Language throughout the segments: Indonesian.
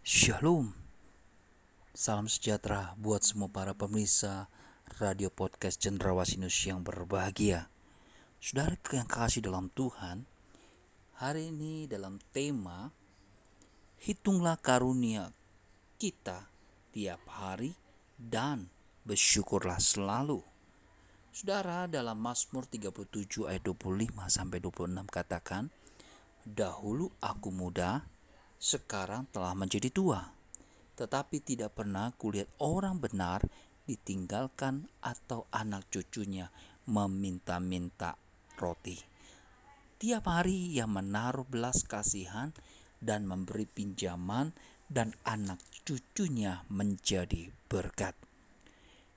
Shalom. Salam sejahtera buat semua para pemirsa radio podcast Cendrawasih yang berbahagia. Saudara yang kasih dalam Tuhan, hari ini dalam tema Hitunglah karunia kita tiap hari dan bersyukurlah selalu. Saudara dalam Mazmur 37 ayat 25 sampai 26 katakan, Dahulu aku muda, sekarang telah menjadi tua. Tetapi tidak pernah kulihat orang benar ditinggalkan atau anak cucunya meminta-minta roti. Tiap hari ia menaruh belas kasihan dan memberi pinjaman dan anak cucunya menjadi berkat.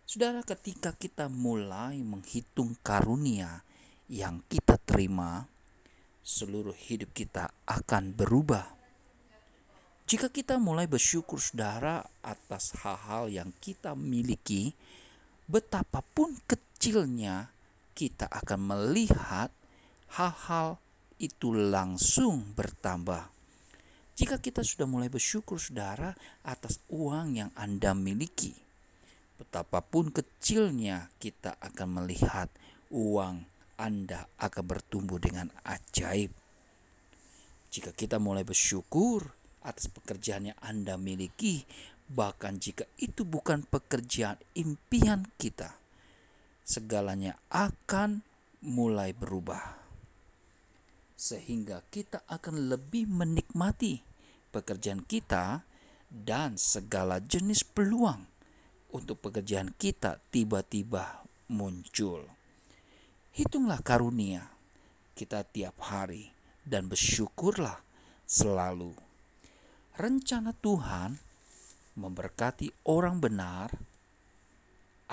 Saudara, ketika kita mulai menghitung karunia yang kita terima, seluruh hidup kita akan berubah jika kita mulai bersyukur saudara atas hal-hal yang kita miliki, betapapun kecilnya kita akan melihat hal-hal itu langsung bertambah. Jika kita sudah mulai bersyukur saudara atas uang yang Anda miliki, betapapun kecilnya kita akan melihat uang Anda akan bertumbuh dengan ajaib. Jika kita mulai bersyukur atas pekerjaan yang Anda miliki, bahkan jika itu bukan pekerjaan impian kita, segalanya akan mulai berubah. Sehingga kita akan lebih menikmati pekerjaan kita dan segala jenis peluang untuk pekerjaan kita tiba-tiba muncul. Hitunglah karunia kita tiap hari dan bersyukurlah selalu rencana Tuhan memberkati orang benar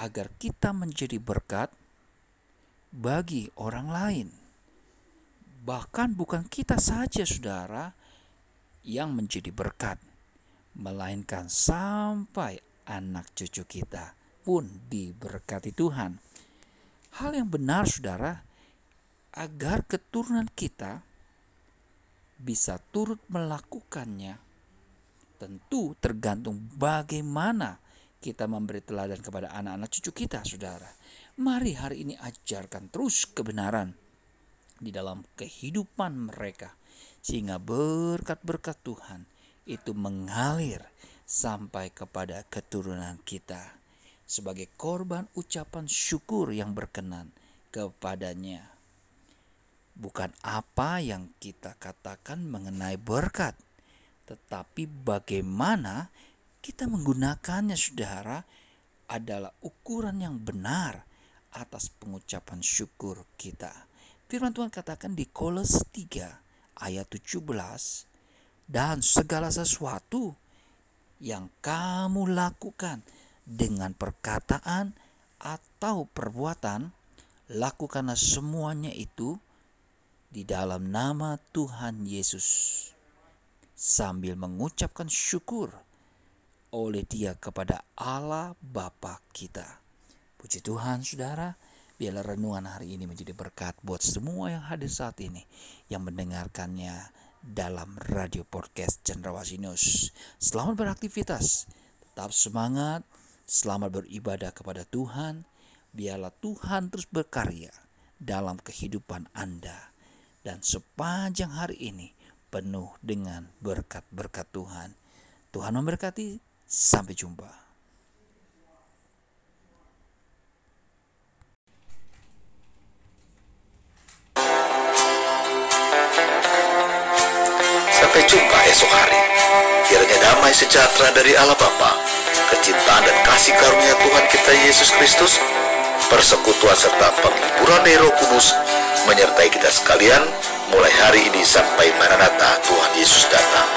agar kita menjadi berkat bagi orang lain. Bahkan bukan kita saja saudara yang menjadi berkat, melainkan sampai anak cucu kita pun diberkati Tuhan. Hal yang benar saudara, agar keturunan kita bisa turut melakukannya tentu tergantung bagaimana kita memberi teladan kepada anak-anak cucu kita, saudara. Mari hari ini ajarkan terus kebenaran di dalam kehidupan mereka, sehingga berkat-berkat Tuhan itu mengalir sampai kepada keturunan kita sebagai korban ucapan syukur yang berkenan kepadanya. Bukan apa yang kita katakan mengenai berkat, tetapi bagaimana kita menggunakannya saudara adalah ukuran yang benar atas pengucapan syukur kita. Firman Tuhan katakan di Kolos 3 ayat 17 dan segala sesuatu yang kamu lakukan dengan perkataan atau perbuatan lakukanlah semuanya itu di dalam nama Tuhan Yesus sambil mengucapkan syukur oleh dia kepada Allah Bapa kita. Puji Tuhan saudara, biarlah renungan hari ini menjadi berkat buat semua yang hadir saat ini yang mendengarkannya dalam radio podcast Cendrawasih News. Selamat beraktivitas, tetap semangat, selamat beribadah kepada Tuhan. Biarlah Tuhan terus berkarya dalam kehidupan Anda. Dan sepanjang hari ini, penuh dengan berkat-berkat Tuhan. Tuhan memberkati, sampai jumpa. Sampai jumpa esok hari. Kiranya damai sejahtera dari Allah Bapa, kecintaan dan kasih karunia Tuhan kita Yesus Kristus, persekutuan serta penghiburan Roh Kudus menyertai kita sekalian mulai hari ini sampai Maranatha Tuhan Yesus datang.